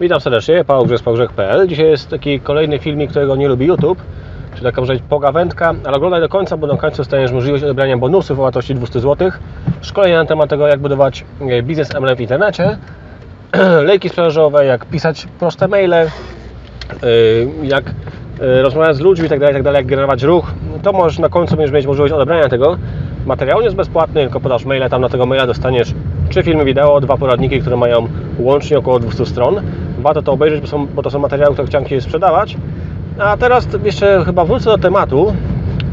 Witam serdecznie, Paweł Grzech, pałgrzech.pl. Dzisiaj jest taki kolejny filmik, którego nie lubi YouTube, czyli taka może pogawędka, ale oglądaj do końca, bo na końcu dostaniesz możliwość odebrania bonusów o wartości 200 zł, szkolenia na temat tego, jak budować e, biznes MLM w internecie, lejki sprzedażowe, jak pisać proste maile, e, jak e, rozmawiać z ludźmi itd., itd., jak generować ruch, to możesz na końcu będziesz mieć możliwość odebrania tego. Materiał nie jest bezpłatny, tylko podasz maila, tam na tego maila dostaniesz trzy filmy wideo, dwa poradniki, które mają łącznie około 200 stron. Warto to obejrzeć, bo, są, bo to są materiały, które chciałem Ci sprzedawać. A teraz jeszcze chyba wrócę do tematu,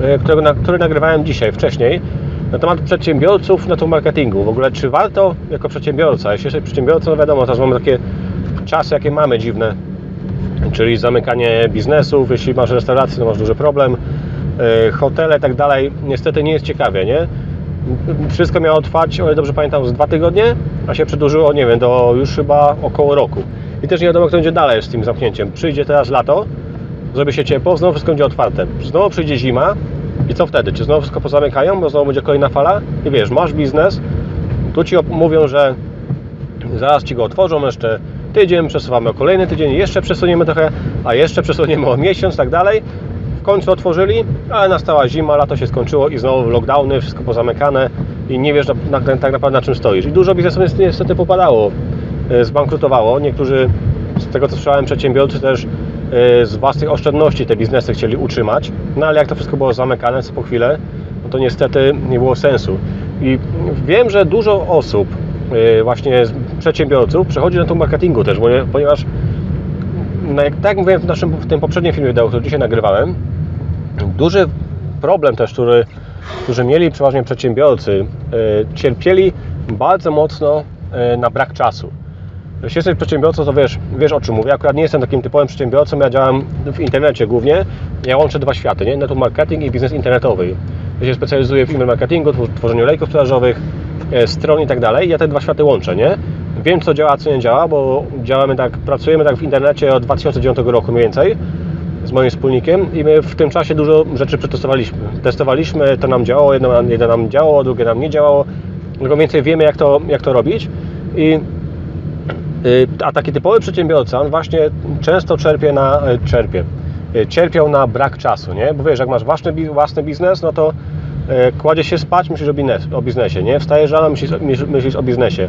e, którego, na, który nagrywałem dzisiaj, wcześniej, na temat przedsiębiorców na marketingu. W ogóle, czy warto jako przedsiębiorca, jeśli jesteś przedsiębiorcą, no wiadomo, teraz mamy takie czasy, jakie mamy dziwne, czyli zamykanie biznesów, jeśli masz restaurację, to masz duży problem, e, hotele i tak dalej, niestety nie jest ciekawie, nie? Wszystko miało trwać, o ile dobrze pamiętam, z dwa tygodnie, a się przedłużyło, nie wiem, do już chyba około roku. I też nie wiadomo, kto będzie dalej z tym zamknięciem. Przyjdzie teraz lato, zrobi się ciepło, znowu wszystko będzie otwarte. Znowu przyjdzie zima i co wtedy? Czy znowu wszystko pozamykają, bo znowu będzie kolejna fala? I wiesz, masz biznes, tu Ci mówią, że zaraz Ci go otworzą, jeszcze tydzień, przesuwamy o kolejny tydzień, jeszcze przesuniemy trochę, a jeszcze przesuniemy o miesiąc, tak dalej. W końcu otworzyli, ale nastała zima, lato się skończyło i znowu lockdowny, wszystko pozamykane i nie wiesz na, tak naprawdę na czym stoisz. I dużo biznesów niestety popadało, zbankrutowało. Niektórzy, z tego co słyszałem, przedsiębiorcy też e, z własnych oszczędności te biznesy chcieli utrzymać, no ale jak to wszystko było zamykane co po chwilę, no to niestety nie było sensu. I wiem, że dużo osób, e, właśnie przedsiębiorców, przechodzi na to marketingu też, ponieważ no jak tak mówiłem w, naszym, w tym poprzednim filmie, który dzisiaj nagrywałem, duży problem też, który, którzy mieli przeważnie przedsiębiorcy, e, cierpieli bardzo mocno e, na brak czasu. Jeśli jesteś przedsiębiorcą, to wiesz, wiesz o czym mówię. Akurat nie jestem takim typowym przedsiębiorcą, ja działam w internecie głównie. Ja łączę dwa światy, nie? network marketing i biznes internetowy. Ja się specjalizuję w e-mail marketingu, tworzeniu lejków sprzedażowych, e, stron i tak dalej. Ja te dwa światy łączę, nie? Wiem, co działa, co nie działa, bo działamy tak, pracujemy tak w internecie od 2009 roku mniej więcej z moim wspólnikiem i my w tym czasie dużo rzeczy przetestowaliśmy. Testowaliśmy, to nam działało, jedno, jedno nam działało, drugie nam nie działało. Tylko więcej wiemy, jak to, jak to robić. I, a taki typowy przedsiębiorca, on właśnie często czerpie na, y, czerpie, y, cierpiał na brak czasu, nie? Bo wiesz, jak masz własny, własny biznes, no to kładzie się spać, myślisz o, biznes, o biznesie, nie? Wstajesz rano, myślisz, myślisz o biznesie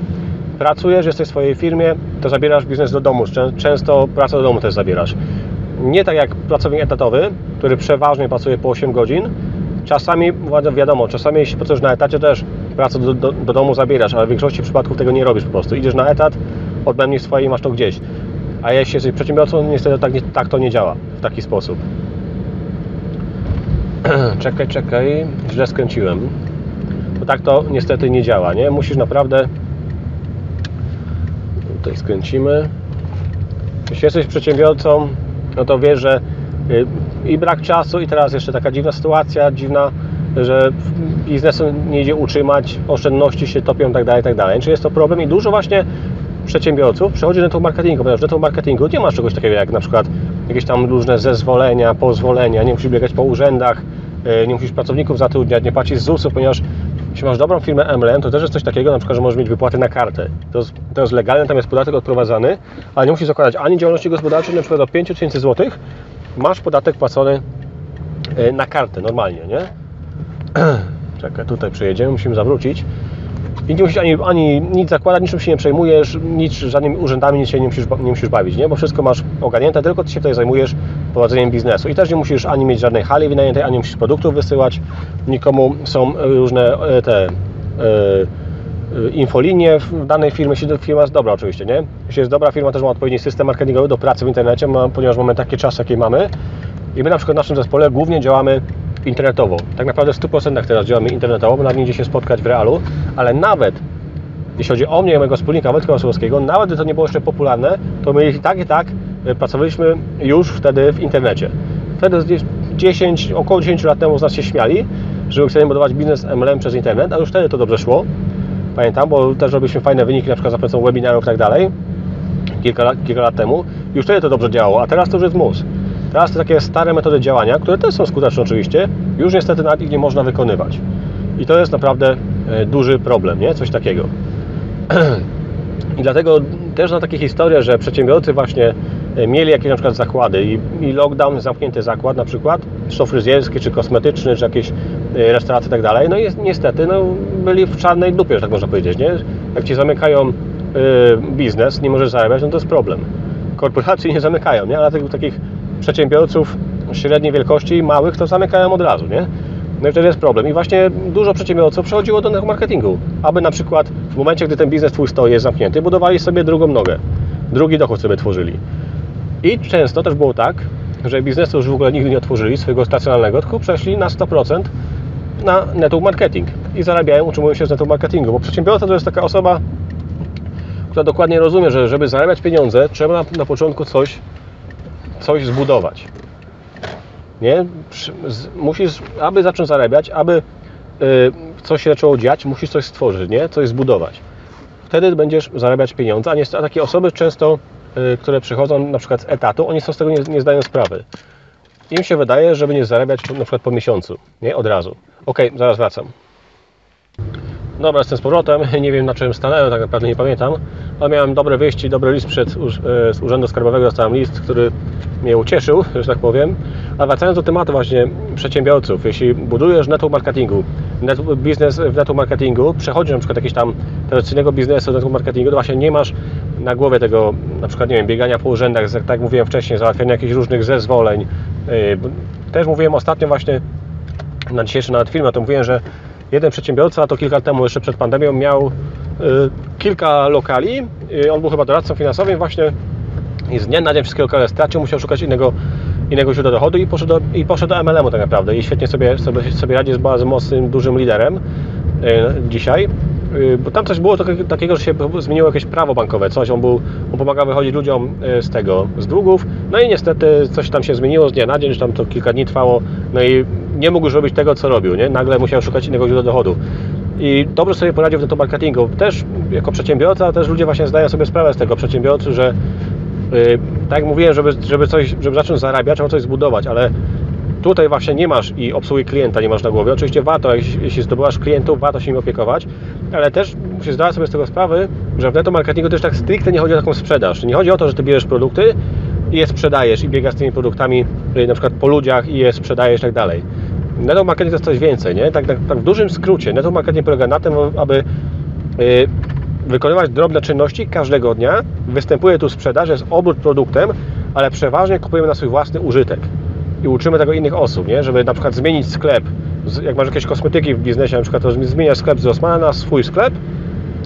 pracujesz, jesteś w swojej firmie, to zabierasz biznes do domu. Często pracę do domu też zabierasz. Nie tak jak pracownik etatowy, który przeważnie pracuje po 8 godzin. Czasami, wiadomo, czasami jeśli pracujesz na etacie też pracę do, do, do, domu zabierasz, ale w większości przypadków tego nie robisz po prostu. Idziesz na etat, odbędziesz swoje i masz to gdzieś. A jeśli jesteś przedsiębiorcą, niestety tak, tak to nie działa w taki sposób. czekaj, czekaj, źle skręciłem. Bo tak to niestety nie działa, nie? Musisz naprawdę tutaj skręcimy. Jeśli jesteś przedsiębiorcą, no to wiesz, że y, i brak czasu, i teraz jeszcze taka dziwna sytuacja, dziwna, że biznesu nie idzie utrzymać, oszczędności się topią, tak dalej, tak dalej. Czy jest to problem? I dużo właśnie przedsiębiorców przechodzi do network marketingu, ponieważ w network marketingu nie masz czegoś takiego jak na przykład jakieś tam różne zezwolenia, pozwolenia, nie musisz biegać po urzędach, y, nie musisz pracowników zatrudniać, nie płacić ZUS-u, ponieważ jeśli masz dobrą firmę MLM, to też jest coś takiego, na przykład, że możesz mieć wypłaty na kartę. To jest, to jest legalne, tam jest podatek odprowadzany, ale nie musisz zakładać ani działalności gospodarczej, na przykład do 5000 zł masz podatek płacony e, na kartę normalnie, nie? Czekaj, tutaj przejedziemy, musimy zawrócić. I nie musisz ani, ani nic zakładać, niczym się nie przejmujesz, nic, żadnymi urzędami się nie musisz, nie musisz bawić, nie? Bo wszystko masz ogarnięte, tylko Ty się tutaj zajmujesz prowadzeniem biznesu. I też nie musisz ani mieć żadnej hali wynajętej, ani musisz produktów wysyłać nikomu. Są różne e, te e, e, infolinie w danej firmie, jeśli firma jest dobra oczywiście, nie? Jeśli jest dobra firma, też ma odpowiedni system marketingowy do pracy w internecie, ponieważ mamy takie czasy, jakie mamy. I my na przykład w naszym zespole głównie działamy internetowo. Tak naprawdę w 100% teraz działamy internetowo, bo nawet nie się spotkać w realu, ale nawet jeśli chodzi o mnie i mojego wspólnika Wojtka Masłowskiego, nawet gdy to nie było jeszcze popularne, to my i tak i tak e, pracowaliśmy już wtedy w internecie. Wtedy 10, około 10 lat temu z nas się śmiali, że chcemy budować biznes MLM przez internet, a już wtedy to dobrze szło. Pamiętam, bo też robiliśmy fajne wyniki, na przykład za pomocą webinarów i tak dalej, kilka, kilka lat temu. Już wtedy to dobrze działało, a teraz to już jest mus. Teraz te takie stare metody działania, które też są skuteczne oczywiście, już niestety nawet ich nie można wykonywać. I to jest naprawdę e, duży problem, nie? Coś takiego. I dlatego też na takie historie, że przedsiębiorcy właśnie e, mieli jakieś na przykład zakłady i, i lockdown, zamknięty zakład na przykład, czy to fryzjerski, czy kosmetyczny, czy jakieś e, restauracje i tak dalej, no i niestety no, byli w czarnej dupie, że tak można powiedzieć, nie? Jak Ci zamykają y, biznes, nie możesz zarabiać, no to jest problem. Korporacje nie zamykają, nie? Ale tych takich przedsiębiorców średniej wielkości, małych, to zamykają od razu, nie? No i wtedy jest problem. I właśnie dużo przedsiębiorców przechodziło do marketingu, aby na przykład w momencie, gdy ten biznes Twój stoi, jest zamknięty, budowali sobie drugą nogę, drugi dochód sobie tworzyli. I często też było tak, że biznesu już w ogóle nigdy nie otworzyli swojego stacjonalnego, tylko przeszli na 100% na network marketing i zarabiają, utrzymują się z network marketingu, bo przedsiębiorca to jest taka osoba, która dokładnie rozumie, że żeby zarabiać pieniądze, trzeba na, na początku coś, coś zbudować. Nie? Musisz, aby zacząć zarabiać, aby y, coś się zaczęło dziać, musisz coś stworzyć, nie? coś zbudować. Wtedy będziesz zarabiać pieniądze, a, nie, a takie osoby często, y, które przychodzą na przykład z etatu, oni są z tego nie, nie zdają sprawy. Im się wydaje, że będzie zarabiać na przykład po miesiącu, nie? Od razu. Ok, zaraz wracam. Dobra, jestem z powrotem. Nie wiem na czym stanąłem, tak naprawdę nie pamiętam. Ale miałem dobre wyjście, dobry list przed, e, z Urzędu Skarbowego. Dostałem list, który mnie ucieszył, że tak powiem. A wracając do tematu właśnie przedsiębiorców. Jeśli budujesz network marketingu, net, biznes w network marketingu, przechodzisz na przykład jakiegoś tam tradycyjnego biznesu w network marketingu, to właśnie nie masz na głowie tego, na przykład, nie wiem, biegania po urzędach, tak jak mówiłem wcześniej, załatwiania jakichś różnych zezwoleń. E, też mówiłem ostatnio właśnie na dzisiejszy nawet film, o tym mówiłem, że jeden przedsiębiorca, to kilka lat temu, jeszcze przed pandemią, miał y, kilka lokali. Y, on był chyba doradcą finansowym właśnie i z dnia na dzień wszystkie lokale stracił, musiał szukać innego, innego źródła dochodu i poszedł do, i poszedł do MLM-u tak naprawdę i świetnie sobie, sobie, sobie radzi, jest bardzo mocnym, dużym liderem y, dzisiaj. Bo tam coś było takiego, że się zmieniło jakieś prawo bankowe, coś, on, był, on pomagał wychodzić ludziom z tego, z długów, no i niestety coś tam się zmieniło z dnia na dzień, że tam to kilka dni trwało, no i nie mógł już robić tego, co robił, nie? Nagle musiał szukać innego źródła dochodu. I dobrze sobie poradził w tym marketingu. Też jako przedsiębiorca, też ludzie właśnie zdają sobie sprawę z tego przedsiębiorcy, że yy, tak jak mówiłem, żeby, żeby, coś, żeby zacząć zarabiać, trzeba coś zbudować, ale tutaj właśnie nie masz i obsługi klienta nie masz na głowie. Oczywiście warto, jeśli, jeśli zdobywasz klientów, warto się im opiekować, ale też musisz zdawać sobie z tego sprawę, że w netto marketingu też tak stricte nie chodzi o taką sprzedaż. Nie chodzi o to, że ty bierzesz produkty i je sprzedajesz i biegasz z tymi produktami y, na przykład po ludziach i je sprzedajesz i tak dalej. Network marketing to jest coś więcej, nie? Tak, tak, tak w dużym skrócie. Network marketing polega na tym, aby yy, wykonywać drobne czynności każdego dnia. Występuje tu sprzedaż, jest obrót produktem, ale przeważnie kupujemy na swój własny użytek. I uczymy tego innych osób, nie? Żeby na przykład zmienić sklep. Jak masz jakieś kosmetyki w biznesie, na przykład to zmieniasz sklep z Rossmana na swój sklep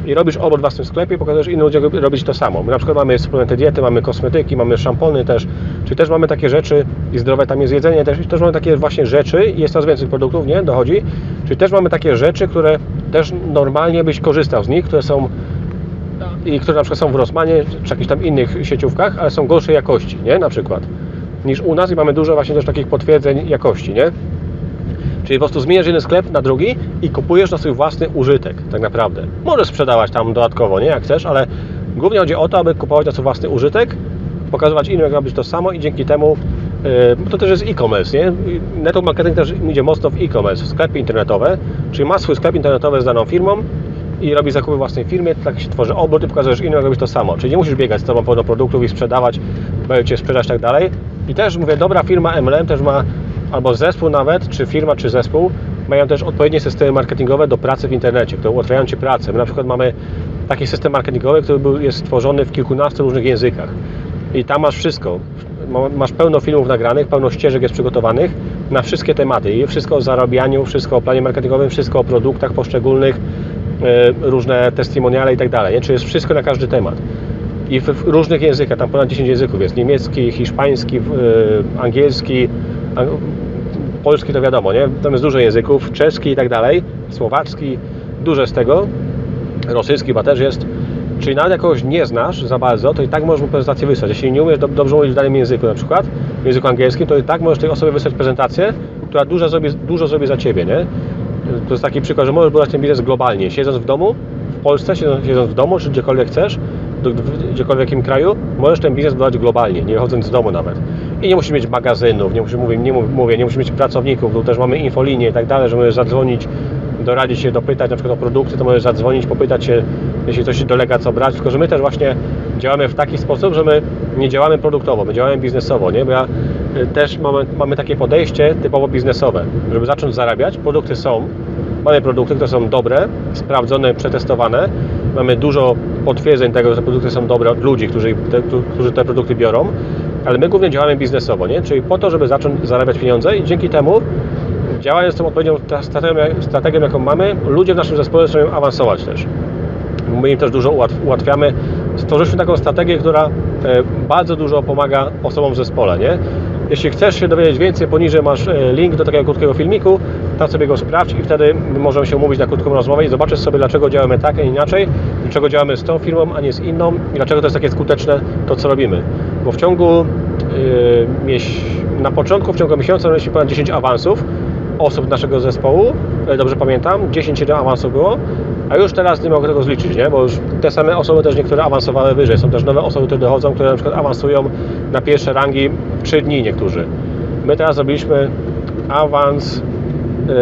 i robisz obok w własnym sklepie i pokazujesz innym ludziom robić to samo. My na przykład mamy suplementy diety, mamy kosmetyki, mamy szampony też, czyli też mamy takie rzeczy i zdrowe tam jest jedzenie też, też mamy takie właśnie rzeczy i jest coraz więcej produktów, nie? Dochodzi. Czyli też mamy takie rzeczy, które też normalnie byś korzystał z nich, które są i które na przykład są w Rossmanie czy jakichś tam innych sieciówkach, ale są gorszej jakości, nie? Na przykład niż u nas i mamy dużo właśnie też takich potwierdzeń jakości, nie? Czyli po prostu zmieniasz jeden sklep na drugi i kupujesz na swój własny użytek, tak naprawdę. Możesz sprzedawać tam dodatkowo, nie, jak chcesz, ale głównie chodzi o to, aby kupować na swój własny użytek, pokazywać innym, jak robić to samo i dzięki temu yy, to też jest e-commerce, nie? Network marketing też idzie mocno w e-commerce, w sklepy internetowe, czyli masz swój sklep internetowy z daną firmą i robisz zakupy własnej firmie, tak się tworzy obrót i pokazujesz innym, jak robić to samo. Czyli nie musisz biegać z tobą do produktów i sprzedawać, będzie Cię sprzedać tak dalej. I też mówię, dobra firma MLM też ma albo zespół nawet, czy firma, czy zespół mają też odpowiednie systemy marketingowe do pracy w internecie, które ułatwiają Ci pracę. My na przykład mamy taki system marketingowy, który był, jest stworzony w kilkunastu różnych językach. I tam masz wszystko. Masz pełno filmów nagranych, pełno ścieżek jest przygotowanych na wszystkie tematy. I wszystko o zarabianiu, wszystko o planie marketingowym, wszystko o produktach poszczególnych, e, różne testimoniale i tak dalej. Jest wszystko na każdy temat. I w różnych językach, tam ponad 10 języków jest. Niemiecki, hiszpański, e, angielski, polski to wiadomo, nie? Tam jest dużo języków, czeski i tak dalej, słowacki, dużo z tego, rosyjski chyba też jest. Czyli nawet jak kogoś nie znasz za bardzo, to i tak możesz mu prezentację wysłać. Jeśli nie umiesz dobrze mówić w danym języku, na przykład w języku angielskim, to i tak możesz tej osobie wysłać prezentację, która dużo zrobi, dużo zrobi za Ciebie, nie? To jest taki przykład, że możesz budować ten biznes globalnie, siedząc w domu, w Polsce, siedząc, w domu, czy gdziekolwiek chcesz, gdziekolwiek w jakim kraju, możesz ten biznes budować globalnie, nie wychodząc z domu nawet. I nie musisz mieć magazynów, nie musisz, mówię, nie mówię, nie musisz mieć pracowników, tu też mamy infolinię i tak dalej, że możesz zadzwonić doradzić się, dopytać na przykład o produkty, to możesz zadzwonić, popytać się, jeśli coś Ci dolega, co brać, tylko że my też właśnie działamy w taki sposób, że my nie działamy produktowo, my działamy biznesowo, nie? Bo ja y, też mamy, mamy takie podejście typowo biznesowe, żeby zacząć zarabiać, produkty są, mamy produkty, które są dobre, sprawdzone, przetestowane, mamy dużo potwierdzeń tego, że te produkty są dobre od ludzi, którzy te, którzy te produkty biorą, ale my głównie działamy biznesowo, nie? czyli po to, żeby zacząć zarabiać pieniądze i dzięki temu działając tą odpowiednią strategią, jaką mamy, ludzie w naszym zespole zaczynają awansować też. My im też dużo ułatwiamy. Stworzyliśmy taką strategię, która e, bardzo dużo pomaga osobom w zespole. Nie? Jeśli chcesz się dowiedzieć więcej, poniżej masz e, link do takiego krótkiego filmiku, tam sobie go sprawdź i wtedy możemy się umówić na krótką rozmowę i zobaczysz sobie, dlaczego działamy tak, a nie inaczej, dlaczego działamy z tą firmą, a nie z inną i dlaczego to jest takie skuteczne to, co robimy. Bo w ciągu, yy, na początku, w ciągu miesiąca mieliśmy ponad 10 awansów, osób naszego zespołu, dobrze pamiętam, 10 awansów było, a już teraz nie mogę tego zliczyć, nie? bo już te same osoby też niektóre awansowały wyżej. Są też nowe osoby, które dochodzą, które na przykład awansują na pierwsze rangi w 3 dni niektórzy. My teraz zrobiliśmy awans yy,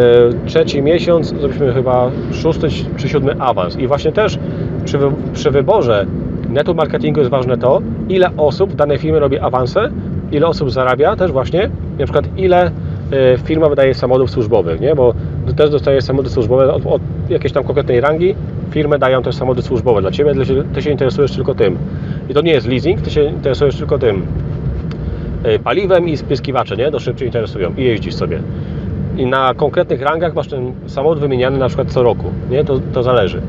trzeci miesiąc, zrobiliśmy chyba szósty czy siódmy awans i właśnie też przy, przy wyborze network marketingu jest ważne to, ile osób w danej firmie robi awanse, ile osób zarabia, też właśnie, na przykład ile E, firma wydaje samochodów służbowych, nie? bo też dostaje samochody służbowe od, od jakiejś tam konkretnej rangi, firmy dają też samochody służbowe dla Ciebie, Ty się interesujesz tylko tym. I to nie jest leasing, Ty się interesujesz tylko tym e, paliwem i spryskiwacze, nie? To szybciej interesują i jeździsz sobie. I na konkretnych rangach masz ten samochód wymieniany na przykład co roku, nie? To, to zależy.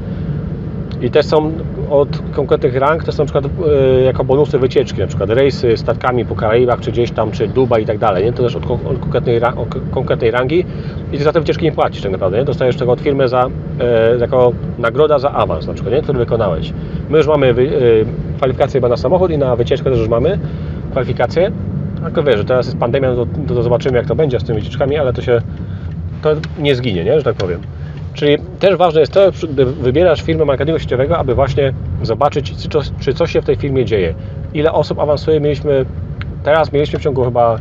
I też są od konkretnych rang, to są na przykład e, jako bonusy wycieczki, na przykład rejsy statkami po Karaibach, czy gdzieś tam, czy Dubaj i tak dalej, nie? To też od, konkretnej, od konkretnej rangi i Ty za te wycieczki nie płacisz tak naprawdę, nie? Dostajesz tego od firmy za, e, jako nagroda za awans na przykład, nie? który wykonałeś. My już mamy wy, e, kwalifikację chyba na samochód i na wycieczkę też już mamy kwalifikację. Tylko wiesz, że teraz jest pandemia, no to, to zobaczymy jak to będzie z tymi wycieczkami, ale to się to nie zginie, nie? że tak powiem. Czyli też ważne jest to, gdy wybierasz firmę marketingu sieciowego, aby właśnie zobaczyć, czy coś się w tej firmie dzieje. Ile osób awansuje, mieliśmy, teraz mieliśmy w ciągu chyba,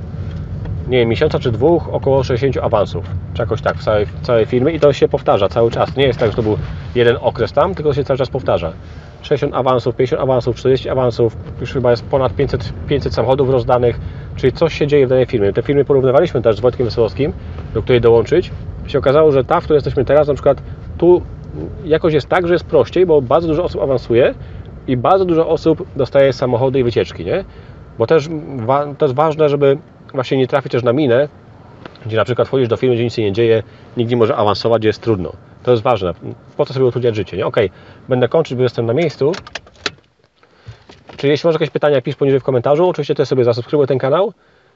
nie wiem, miesiąca czy dwóch, około 60 awansów, czy jakoś tak w całej, w całej firmie i to się powtarza cały czas. Nie jest tak, że to był jeden okres tam, tylko się cały czas powtarza. 60 awansów, 50 awansów, 40 awansów, już chyba jest ponad 500, 500 samochodów rozdanych, czyli coś się dzieje w danej firmie. Te firmy porównywaliśmy też z Wojtkiem Wesołowskim, do której dołączyć się okazało, że ta, w której jesteśmy teraz, na przykład tu jakoś jest tak, że jest prościej, bo bardzo dużo osób awansuje i bardzo dużo osób dostaje samochody i wycieczki, nie? Bo też to jest ważne, żeby właśnie nie trafić też na minę, gdzie na przykład wchodzisz do firmy, gdzie nic się nie dzieje, nikt nie może awansować, gdzie jest trudno. To jest ważne. Po co sobie utrudniać życie, nie? Ok, będę kończyć, bo jestem na miejscu. Czyli jeśli masz jakieś pytania, pisz poniżej w komentarzu. Oczywiście też sobie zasubskrybuj ten kanał.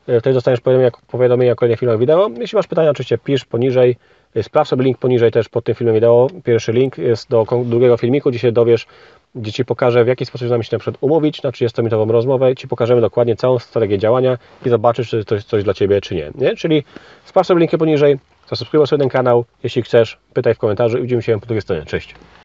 E, wtedy dostaniesz powiadomienia o kolejnych filmach wideo. Jeśli masz pytania, oczywiście pisz poniżej. E, sprawdź sobie link poniżej też pod tym filmem wideo. Pierwszy link jest do drugiego filmiku, gdzie się dowiesz, gdzie Ci pokażę, w jaki sposób mamy się na przykład umówić na 30-minutową rozmowę. Ci pokażemy dokładnie całą strategię działania i zobaczysz, czy to jest coś dla Ciebie, czy nie. nie? Czyli sprawdź sobie linki poniżej, zasubskrybuj sobie ten kanał. Jeśli chcesz, pytaj w komentarzu i widzimy się po drugiej stronie. Cześć!